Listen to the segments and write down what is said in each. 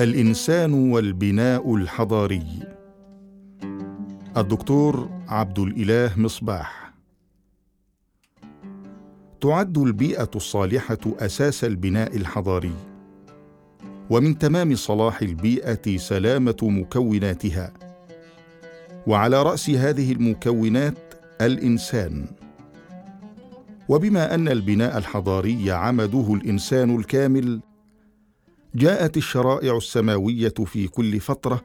الإنسان والبناء الحضاري. الدكتور عبد الإله مصباح. تعد البيئة الصالحة أساس البناء الحضاري. ومن تمام صلاح البيئة سلامة مكوناتها. وعلى رأس هذه المكونات الإنسان. وبما أن البناء الحضاري عمده الإنسان الكامل جاءت الشرائع السماوية في كل فترة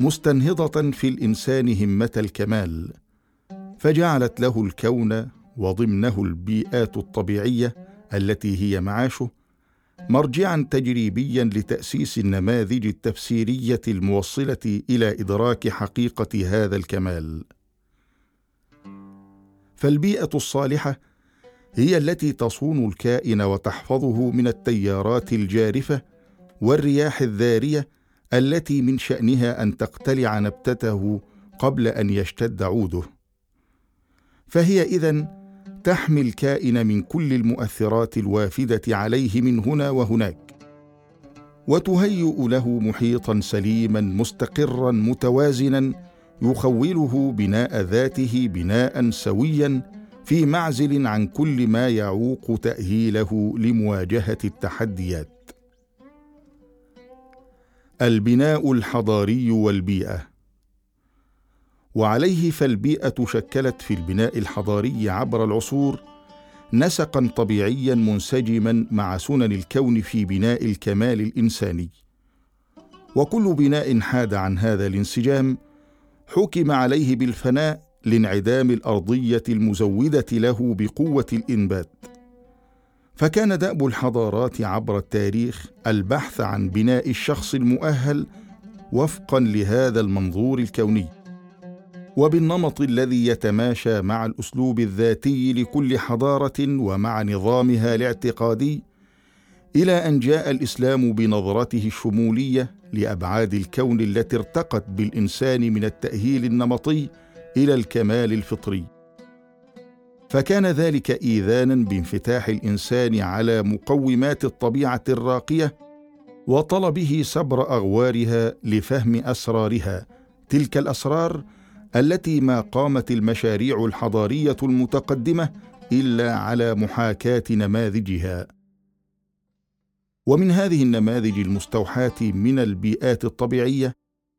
مستنهضة في الإنسان همة الكمال فجعلت له الكون وضمنه البيئات الطبيعية التي هي معاشه مرجعا تجريبيا لتأسيس النماذج التفسيرية الموصلة إلى إدراك حقيقة هذا الكمال. فالبيئة الصالحة هي التي تصون الكائن وتحفظه من التيارات الجارفة والرياح الذارية التي من شأنها أن تقتلع نبتته قبل أن يشتد عوده. فهي إذن تحمي الكائن من كل المؤثرات الوافدة عليه من هنا وهناك. وتهيئ له محيطا سليما مستقرا متوازنا يخوله بناء ذاته بناء سويا في معزل عن كل ما يعوق تأهيله لمواجهة التحديات. البناء الحضاري والبيئة. وعليه فالبيئة شكلت في البناء الحضاري عبر العصور نسقا طبيعيا منسجما مع سنن الكون في بناء الكمال الإنساني. وكل بناء حاد عن هذا الانسجام حكم عليه بالفناء لانعدام الأرضية المزودة له بقوة الإنبات. فكان دأب الحضارات عبر التاريخ البحث عن بناء الشخص المؤهل وفقا لهذا المنظور الكوني وبالنمط الذي يتماشى مع الأسلوب الذاتي لكل حضارة ومع نظامها الاعتقادي إلى أن جاء الإسلام بنظرته الشمولية لأبعاد الكون التي ارتقت بالإنسان من التأهيل النمطي إلى الكمال الفطري. فكان ذلك إيذانا بانفتاح الإنسان على مقومات الطبيعة الراقية وطلبه سبر أغوارها لفهم أسرارها. تلك الأسرار التي ما قامت المشاريع الحضارية المتقدمة إلا على محاكاة نماذجها. ومن هذه النماذج المستوحاة من البيئات الطبيعية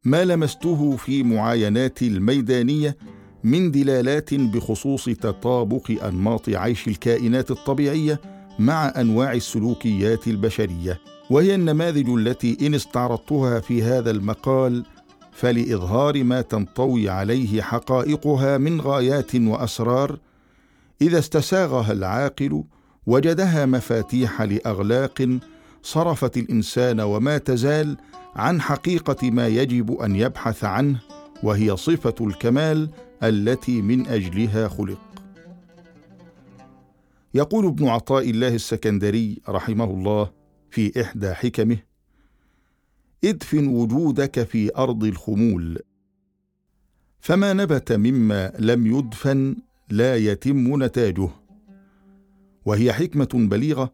ما لمسته في معايناتي الميدانية من دلالات بخصوص تطابق أنماط عيش الكائنات الطبيعية مع أنواع السلوكيات البشرية وهي النماذج التي إن استعرضتها في هذا المقال فلإظهار ما تنطوي عليه حقائقها من غايات وأسرار إذا استساغها العاقل وجدها مفاتيح لأغلاق صرفت الإنسان وما تزال عن حقيقة ما يجب أن يبحث عنه وهي صفة الكمال التي من أجلها خلق. يقول ابن عطاء الله السكندري رحمه الله في إحدى حكمه ادفن وجودك في أرض الخمول فما نبت مما لم يدفن لا يتم نتاجه. وهي حكمة بليغة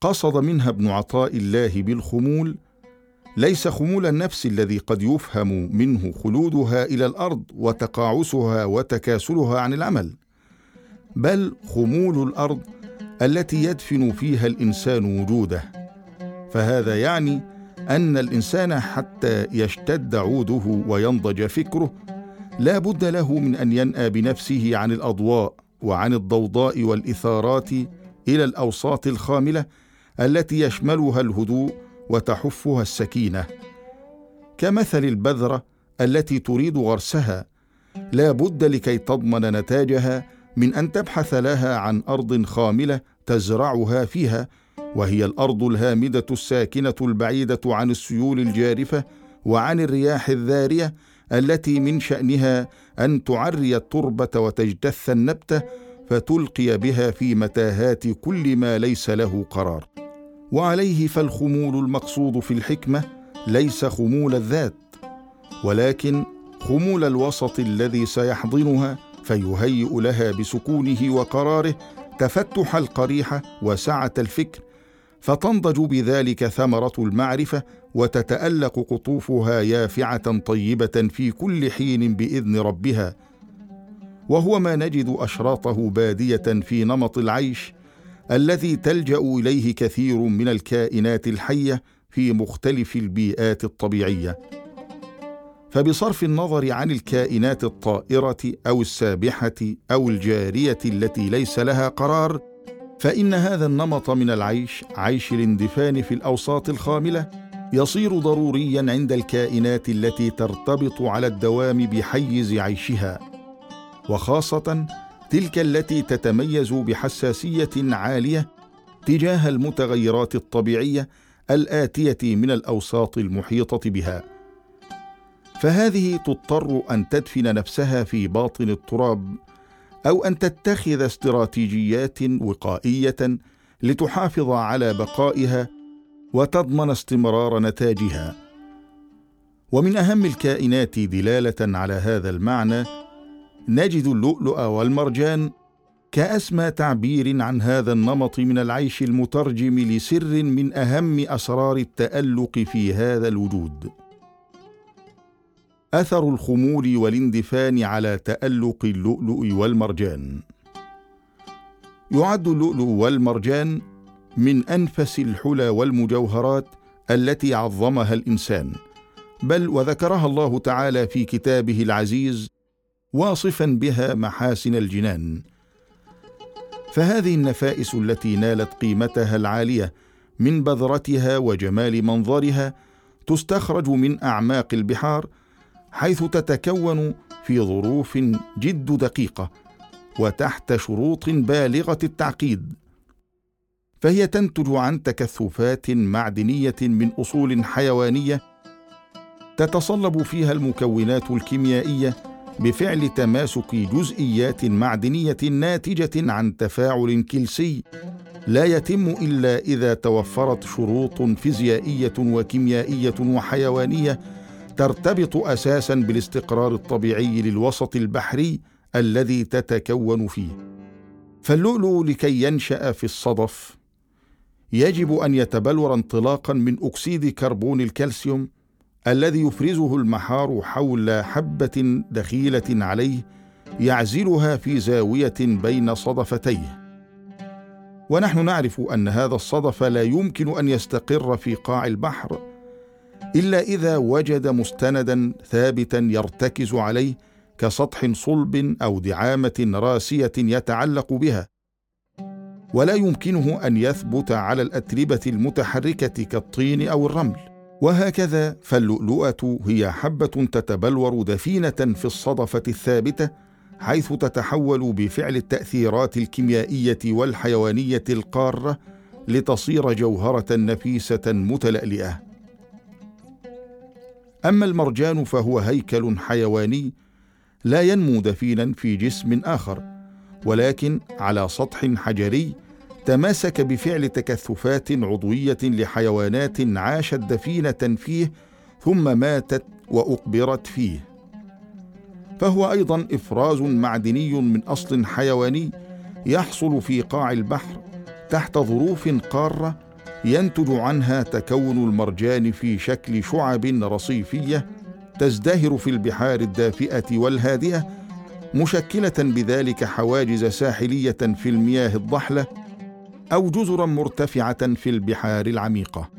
قصد منها ابن عطاء الله بالخمول ليس خمول النفس الذي قد يفهم منه خلودها إلى الأرض وتقاعسها وتكاسلها عن العمل بل خمول الأرض التي يدفن فيها الإنسان وجوده. فهذا يعني أن الإنسان حتى يشتد عوده وينضج فكره لا بد له من أن ينأى بنفسه عن الأضواء وعن الضوضاء والإثارات إلى الأوساط الخاملة التي يشملها الهدوء وتحفها السكينة. كمثل البذرة التي تريد غرسها لا بد لكي تضمن نتاجها من أن تبحث لها عن أرض خاملة تزرعها فيها وهي الأرض الهامدة الساكنة البعيدة عن السيول الجارفة وعن الرياح الذارية التي من شأنها أن تعري التربة وتجتث النبتة فتلقي بها في متاهات كل ما ليس له قرار. وعليه فالخمول المقصود في الحكمة ليس خمول الذات ولكن خمول الوسط الذي سيحضنها فيهيئ لها بسكونه وقراره تفتح القريحه وسعة الفكر فتنضج بذلك ثمرة المعرفة وتتألق قطوفها يافعة طيبة في كل حين بإذن ربها. وهو ما نجد أشراطه بادية في نمط العيش الذي تلجأ إليه كثير من الكائنات الحية في مختلف البيئات الطبيعية. فبصرف النظر عن الكائنات الطائرة أو السابحة أو الجارية التي ليس لها قرار فإن هذا النمط من العيش عيش الاندفان في الأوساط الخاملة يصير ضروريا عند الكائنات التي ترتبط على الدوام بحيز عيشها وخاصة تلك التي تتميز بحساسية عالية تجاه المتغيرات الطبيعية الآتية من الأوساط المحيطة بها. فهذه تضطر أن تدفن نفسها في باطن التراب أو أن تتخذ استراتيجيات وقائية لتحافظ على بقائها وتضمن استمرار نتاجها. ومن أهم الكائنات دلالة على هذا المعنى نجد اللؤلؤ والمرجان كأسمى تعبير عن هذا النمط من العيش المترجم لسر من أهم أسرار التألق في هذا الوجود. أثر الخمول والاندفان على تألق اللؤلؤ والمرجان. يعد اللؤلؤ والمرجان من أنفس الحلى والمجوهرات التي عظمها الإنسان بل وذكرها الله تعالى في كتابه العزيز واصفا بها محاسن الجنان. فهذه النفائس التي نالت قيمتها العالية من بذرتها وجمال منظرها تستخرج من أعماق البحار حيث تتكون في ظروف جد دقيقة وتحت شروط بالغة التعقيد. فهي تنتج عن تكثفات معدنية من أصول حيوانية تتصلب فيها المكونات الكيميائية بفعل تماسك جزئيات معدنية ناتجة عن تفاعل كلسي. لا يتم إلا إذا توفرت شروط فيزيائية وكيميائية وحيوانية ترتبط أساسا بالاستقرار الطبيعي للوسط البحري الذي تتكون فيه. فاللؤلؤ لكي ينشأ في الصدف يجب أن يتبلور انطلاقا من أكسيد كربون الكالسيوم الذي يفرزه المحار حول حبة دخيلة عليه يعزلها في زاوية بين صدفتيه. ونحن نعرف أن هذا الصدف لا يمكن أن يستقر في قاع البحر إلا إذا وجد مستندا ثابتا يرتكز عليه كسطح صلب أو دعامة راسية يتعلق بها. ولا يمكنه أن يثبت على الأتربة المتحركة كالطين أو الرمل. وهكذا فاللؤلؤة هي حبة تتبلور دفينة في الصدفة الثابتة حيث تتحول بفعل التأثيرات الكيميائية والحيوانية القارة لتصير جوهرة نفيسة متلألئة. أما المرجان فهو هيكل حيواني لا ينمو دفينا في جسم آخر ولكن على سطح حجري تماسك بفعل تكثفات عضوية لحيوانات عاشت دفينه فيه ثم ماتت وأقبرت فيه. فهو أيضا إفراز معدني من أصل حيواني يحصل في قاع البحر تحت ظروف قارة ينتج عنها تكون المرجان في شكل شعب رصيفية تزدهر في البحار الدافئة والهادئة مشكلة بذلك حواجز ساحلية في المياه الضحلة أو جزرا مرتفعة في البحار العميقة.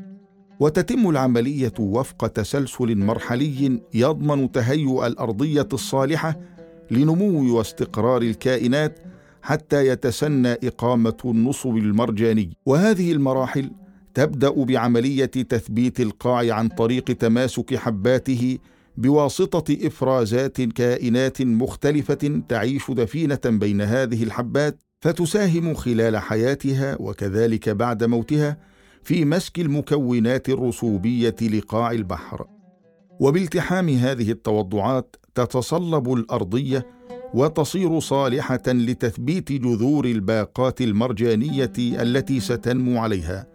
وتتم العملية وفق تسلسل مرحلي يضمن تهيؤ الأرضية الصالحة لنمو واستقرار الكائنات حتى يتسنى إقامة النصب المرجاني. وهذه المراحل تبدأ بعملية تثبيت القاع عن طريق تماسك حباته بواسطة إفرازات كائنات مختلفة تعيش دفينة بين هذه الحبات فتساهم خلال حياتها وكذلك بعد موتها في مسك المكونات الرسوبية لقاع البحر. وبالتحام هذه التوضعات تتصلب الأرضية وتصير صالحة لتثبيت جذور الباقات المرجانية التي ستنمو عليها.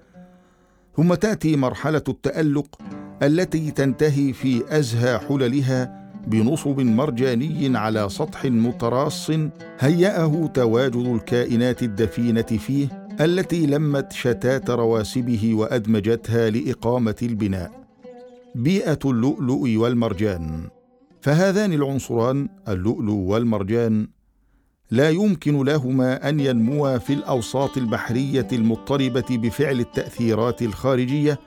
ثم تأتي مرحلة التألق التي تنتهي في أزهى حللها بنصب مرجاني على سطح متراص هيأه تواجد الكائنات الدفينة فيه التي لمت شتات رواسبه وأدمجتها لإقامة البناء. بيئة اللؤلؤ والمرجان. فهذان العنصران اللؤلؤ والمرجان لا يمكن لهما أن ينموا في الأوساط البحرية المضطربة بفعل التأثيرات الخارجية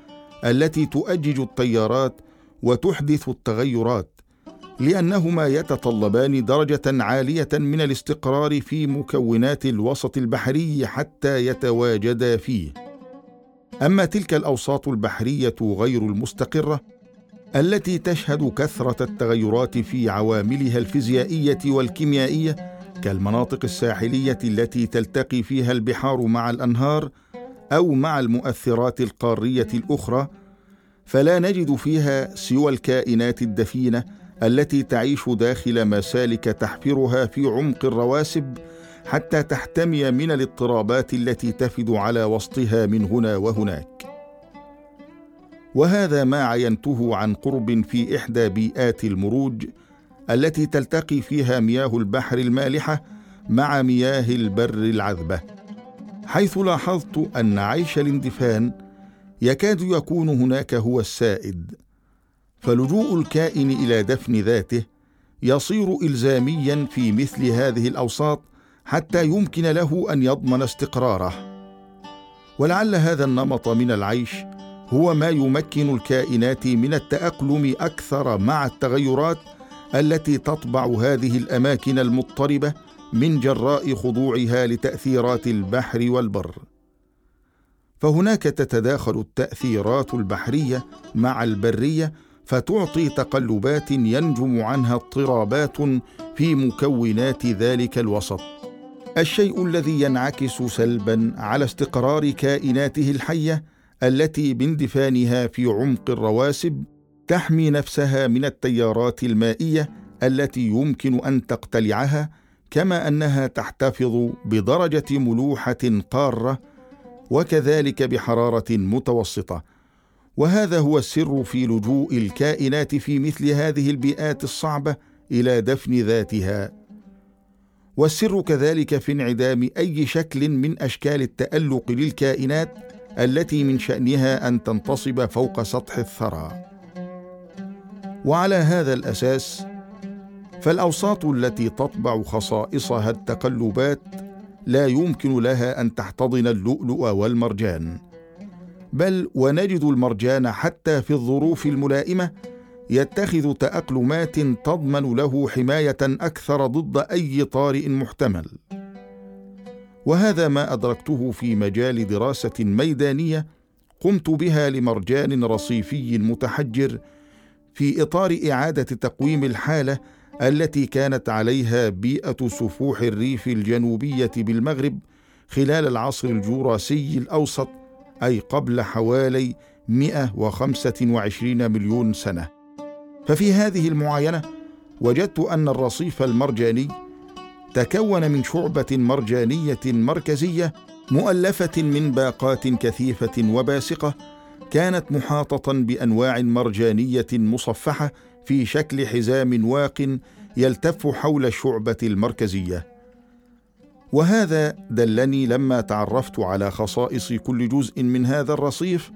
التي تؤجج التيارات وتحدث التغيرات. لأنهما يتطلبان درجة عالية من الاستقرار في مكونات الوسط البحري حتى يتواجدا فيه. أما تلك الأوساط البحرية غير المستقرة التي تشهد كثرة التغيرات في عواملها الفيزيائية والكيميائية كالمناطق الساحلية التي تلتقي فيها البحار مع الأنهار أو مع المؤثرات القارية الأخرى فلا نجد فيها سوى الكائنات الدفينة التي تعيش داخل مسالك تحفرها في عمق الرواسب حتى تحتمي من الاضطرابات التي تفد على وسطها من هنا وهناك. وهذا ما عينته عن قرب في إحدى بيئات المروج التي تلتقي فيها مياه البحر المالحة مع مياه البر العذبة حيث لاحظت أن عيش الاندفان يكاد يكون هناك هو السائد. فلجوء الكائن إلى دفن ذاته يصير الزاميا في مثل هذه الأوساط حتى يمكن له أن يضمن استقراره. ولعل هذا النمط من العيش هو ما يمكن الكائنات من التأقلم أكثر مع التغيرات التي تطبع هذه الأماكن المضطربة من جراء خضوعها لتأثيرات البحر والبر. فهناك تتداخل التأثيرات البحرية مع البرية فتعطي تقلبات ينجم عنها اضطرابات في مكونات ذلك الوسط. الشيء الذي ينعكس سلبا على استقرار كائناته الحية التي باندفانها في عمق الرواسب تحمي نفسها من التيارات المائية التي يمكن أن تقتلعها كما أنها تحتفظ بدرجة ملوحة قارة وكذلك بحرارة متوسطة. وهذا هو السر في لجوء الكائنات في مثل هذه البيئات الصعبة إلى دفن ذاتها. والسر كذلك في انعدام أي شكل من أشكال التألق للكائنات التي من شأنها أن تنتصب فوق سطح الثرى. وعلى هذا الأساس فالأوساط التي تطبع خصائصها التقلبات لا يمكن لها أن تحتضن اللؤلؤ والمرجان. بل ونجد المرجان حتى في الظروف الملائمة يتخذ تأقلمات تضمن له حماية أكثر ضد أي طارئ محتمل. وهذا ما أدركته في مجال دراسة ميدانية قمت بها لمرجان رصيفي متحجر في إطار إعادة تقويم الحالة التي كانت عليها بيئة سفوح الريف الجنوبية بالمغرب خلال العصر الجوراسي الأوسط أي قبل حوالي 125 مليون سنة. ففي هذه المعاينة وجدت أن الرصيف المرجاني تكون من شعبة مرجانية مركزية مؤلفة من باقات كثيفة وباسقة كانت محاطة بأنواع مرجانية مصفحة في شكل حزام واق يلتف حول الشعبة المركزية. وهذا دلني لما تعرفت على خصائص كل جزء من هذا الرصيف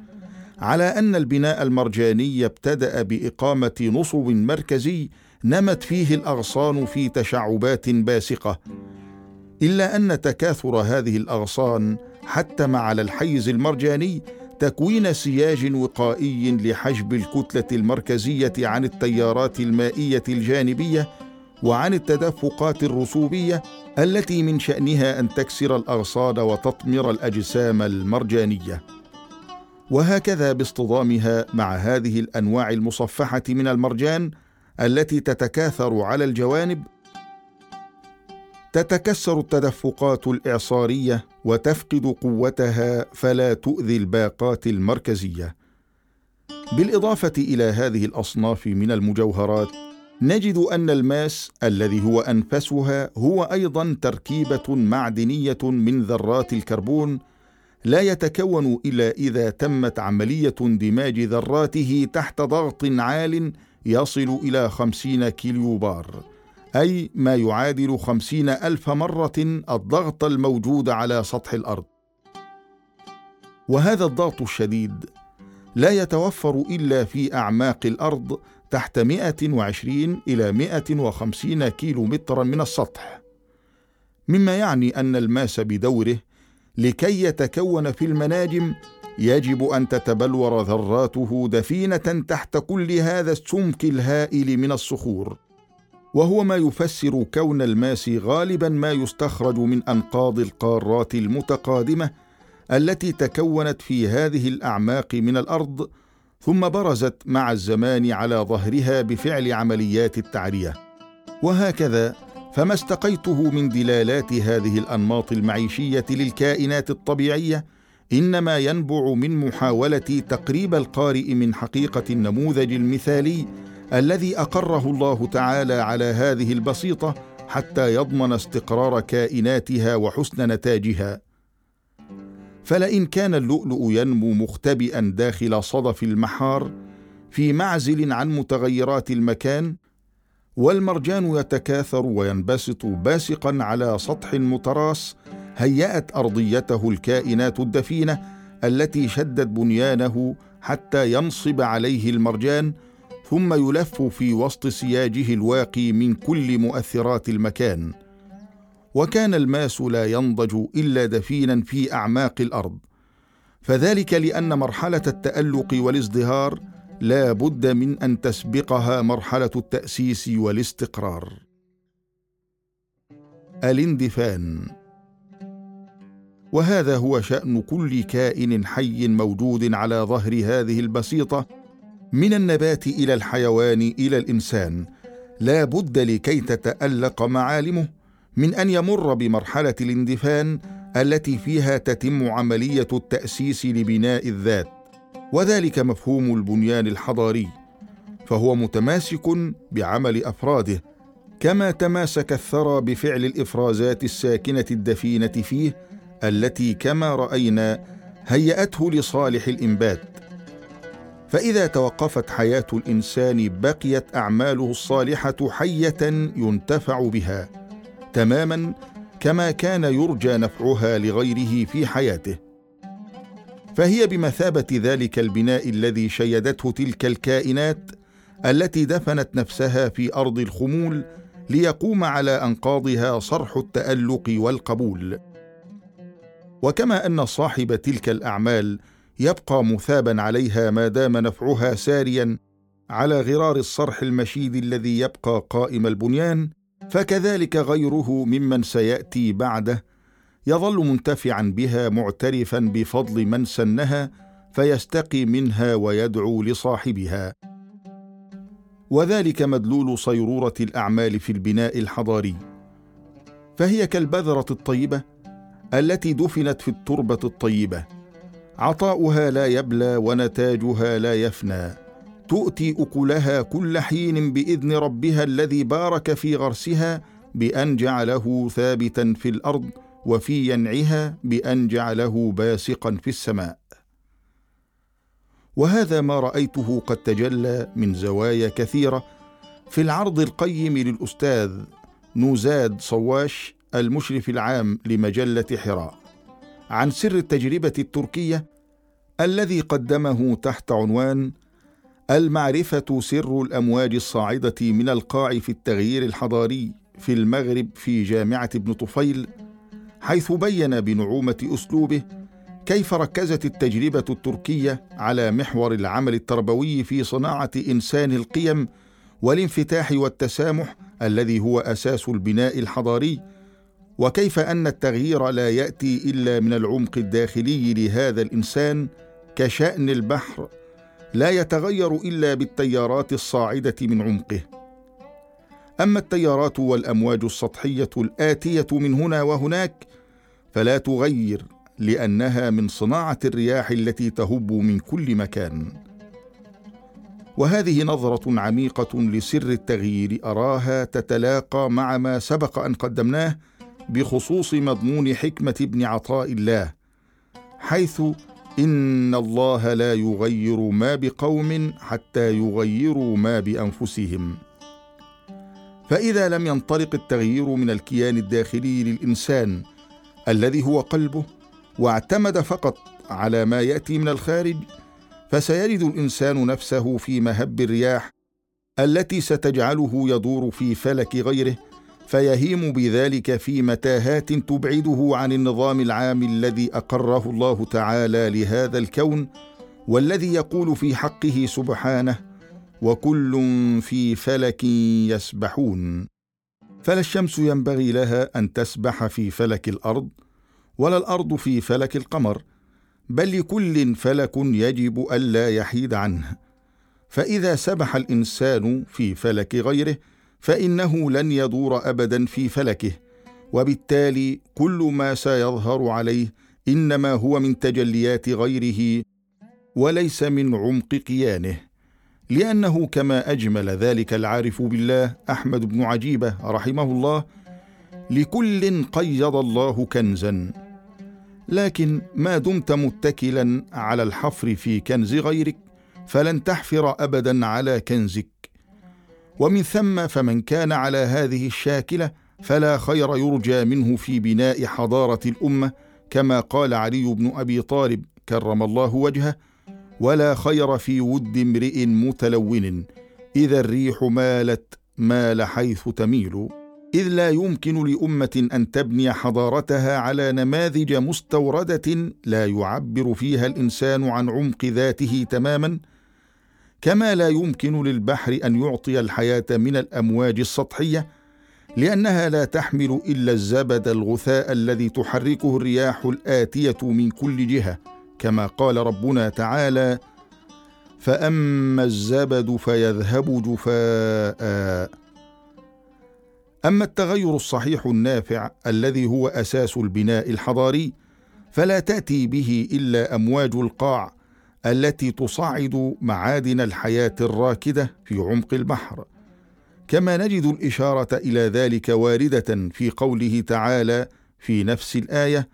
على أن البناء المرجاني ابتدا بإقامة نصب مركزي نمت فيه الأغصان في تشعبات باسقة. إلا أن تكاثر هذه الأغصان حتم على الحيز المرجاني تكوين سياج وقائي لحجب الكتلة المركزية عن التيارات المائية الجانبية وعن التدفقات الرسوبية التي من شأنها أن تكسر الأغصان وتطمر الأجسام المرجانية. وهكذا باصطدامها مع هذه الأنواع المصفحة من المرجان التي تتكاثر على الجوانب. تتكسر التدفقات الإعصارية وتفقد قوتها فلا تؤذي الباقات المركزية. بالإضافة إلى هذه الأصناف من المجوهرات نجد أن الماس الذي هو أنفسها هو أيضا تركيبة معدنية من ذرات الكربون لا يتكون إلا إذا تمت عملية اندماج ذراته تحت ضغط عال يصل إلى خمسين كيلو بار أي ما يعادل خمسين ألف مرة الضغط الموجود على سطح الأرض. وهذا الضغط الشديد لا يتوفر إلا في أعماق الأرض تحت 120 إلى 150 كيلو مترا من السطح. مما يعني أن الماس بدوره لكي يتكون في المناجم يجب أن تتبلور ذراته دفينة تحت كل هذا السمك الهائل من الصخور. وهو ما يفسر كون الماس غالبا ما يستخرج من أنقاض القارات المتقادمة التي تكونت في هذه الأعماق من الأرض ثم برزت مع الزمان على ظهرها بفعل عمليات التعرية. وهكذا فما استقيته من دلالات هذه الأنماط المعيشية للكائنات الطبيعية إنما ينبع من محاولة تقريب القارئ من حقيقة النموذج المثالي الذي أقره الله تعالى على هذه البسيطة حتى يضمن استقرار كائناتها وحسن نتاجها. فلئن كان اللؤلؤ ينمو مختبئا داخل صدف المحار في معزل عن متغيرات المكان والمرجان يتكاثر وينبسط باسقا على سطح متراس هيأت أرضيته الكائنات الدفينة التي شدت بنيانه حتى ينصب عليه المرجان ثم يلف في وسط سياجه الواقي من كل مؤثرات المكان. وكان الماس لا ينضج إلا دفينا في أعماق الأرض. فذلك لأن مرحلة التألق والازدهار لا بد من أن تسبقها مرحلة التأسيس والاستقرار. الاندفان. وهذا هو شأن كل كائن حي موجود على ظهر هذه البسيطة من النبات إلى الحيوان إلى الإنسان. لا بد لكي تتألق معالمه. من أن يمر بمرحلة الاندفان التي فيها تتم عملية التأسيس لبناء الذات وذلك مفهوم البنيان الحضاري فهو متماسك بعمل أفراده كما تماسك الثرى بفعل الإفرازات الساكنة الدفينة فيه التي كما رأينا هيأته لصالح الإنبات. فإذا توقفت حياة الإنسان بقيت أعماله الصالحة حية ينتفع بها. تماما كما كان يرجى نفعها لغيره في حياته. فهي بمثابة ذلك البناء الذي شيدته تلك الكائنات التي دفنت نفسها في أرض الخمول ليقوم على أنقاضها صرح التألق والقبول. وكما أن صاحب تلك الأعمال يبقى مثابا عليها ما دام نفعها ساريا على غرار الصرح المشيد الذي يبقى قائم البنيان فكذلك غيره ممن سيأتي بعده يظل منتفعا بها معترفا بفضل من سنها فيستقي منها ويدعو لصاحبها. وذلك مدلول صيرورة الأعمال في البناء الحضاري. فهي كالبذرة الطيبة التي دفنت في التربة الطيبة. عطاؤها لا يبلى ونتاجها لا يفنى. تؤتي أكلها كل حين بإذن ربها الذي بارك في غرسها بأن جعله ثابتا في الأرض وفي ينعها بأن جعله باسقا في السماء. وهذا ما رأيته قد تجلى من زوايا كثيرة في العرض القيم للأستاذ نوزاد صواش المشرف العام لمجلة حراء عن سر التجربة التركية الذي قدمه تحت عنوان المعرفة سر الأمواج الصاعدة من القاع في التغيير الحضاري في المغرب في جامعة ابن طفيل حيث بين بنعومة أسلوبه كيف ركزت التجربة التركية على محور العمل التربوي في صناعة إنسان القيم والانفتاح والتسامح الذي هو أساس البناء الحضاري وكيف أن التغيير لا يأتي إلا من العمق الداخلي لهذا الإنسان كشأن البحر لا يتغير إلا بالتيارات الصاعدة من عمقه. أما التيارات والأمواج السطحية الآتية من هنا وهناك فلا تغير لأنها من صناعة الرياح التي تهب من كل مكان. وهذه نظرة عميقة لسر التغيير أراها تتلاقى مع ما سبق أن قدمناه بخصوص مضمون حكمة ابن عطاء الله حيث ان الله لا يغير ما بقوم حتى يغيروا ما بانفسهم. فاذا لم ينطلق التغيير من الكيان الداخلي للانسان الذي هو قلبه واعتمد فقط على ما ياتي من الخارج فسيجد الانسان نفسه في مهب الرياح التي ستجعله يدور في فلك غيره فيهيم بذلك في متاهات تبعده عن النظام العام الذي أقره الله تعالى لهذا الكون والذي يقول في حقه سبحانه وكل في فلك يسبحون. فلا الشمس ينبغي لها أن تسبح في فلك الأرض ولا الأرض في فلك القمر بل لكل فلك يجب ألا يحيد عنه. فإذا سبح الإنسان في فلك غيره فإنه لن يدور ابدا في فلكه. وبالتالي كل ما سيظهر عليه إنما هو من تجليات غيره وليس من عمق كيانه لأنه كما أجمل ذلك العارف بالله أحمد بن عجيبة رحمه الله لكل قيض الله كنزا. لكن ما دمت متكلا على الحفر في كنز غيرك فلن تحفر ابدا على كنزك. ومن ثم فمن كان على هذه الشاكلة فلا خير يرجى منه في بناء حضارة الأمة كما قال علي بن أبي طالب كرم الله وجهه ولا خير في ود امرئ متلون إذا الريح مالت مال حيث تميل إذ لا يمكن لأمة أن تبني حضارتها على نماذج مستوردة لا يعبر فيها الإنسان عن عمق ذاته تماما كما لا يمكن للبحر أن يعطي الحياة من الأمواج السطحية لأنها لا تحمل إلا الزبد الغثاء الذي تحركه الرياح الآتية من كل جهة كما قال ربنا تعالى فأما الزبد فيذهب جفاء. أما التغير الصحيح النافع الذي هو أساس البناء الحضاري فلا تأتي به إلا أمواج القاع التي تصعد معادن الحياة الراكدة في عمق البحر. كما نجد الإشارة إلى ذلك واردة في قوله تعالى في نفس الآية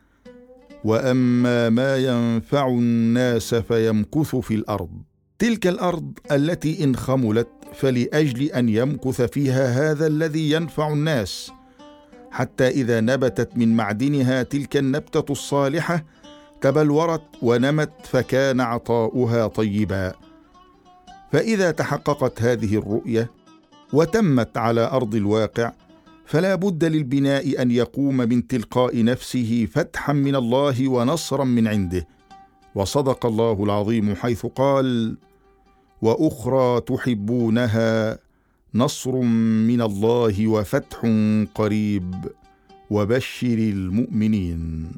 واما ما ينفع الناس فيمكث في الأرض. تلك الأرض التي ان خملت فلاجل ان يمكث فيها هذا الذي ينفع الناس. حتى إذا نبتت من معدنها تلك النبته الصالحه تبلورت ونمت فكان عطاؤها طيبا. فإذا تحققت هذه الرؤية وتمت على أرض الواقع فلا بد للبناء أن يقوم من تلقاء نفسه فتحا من الله ونصرا من عنده. وصدق الله العظيم حيث قال وأخرى تحبونها نصر من الله وفتح قريب وبشر المؤمنين.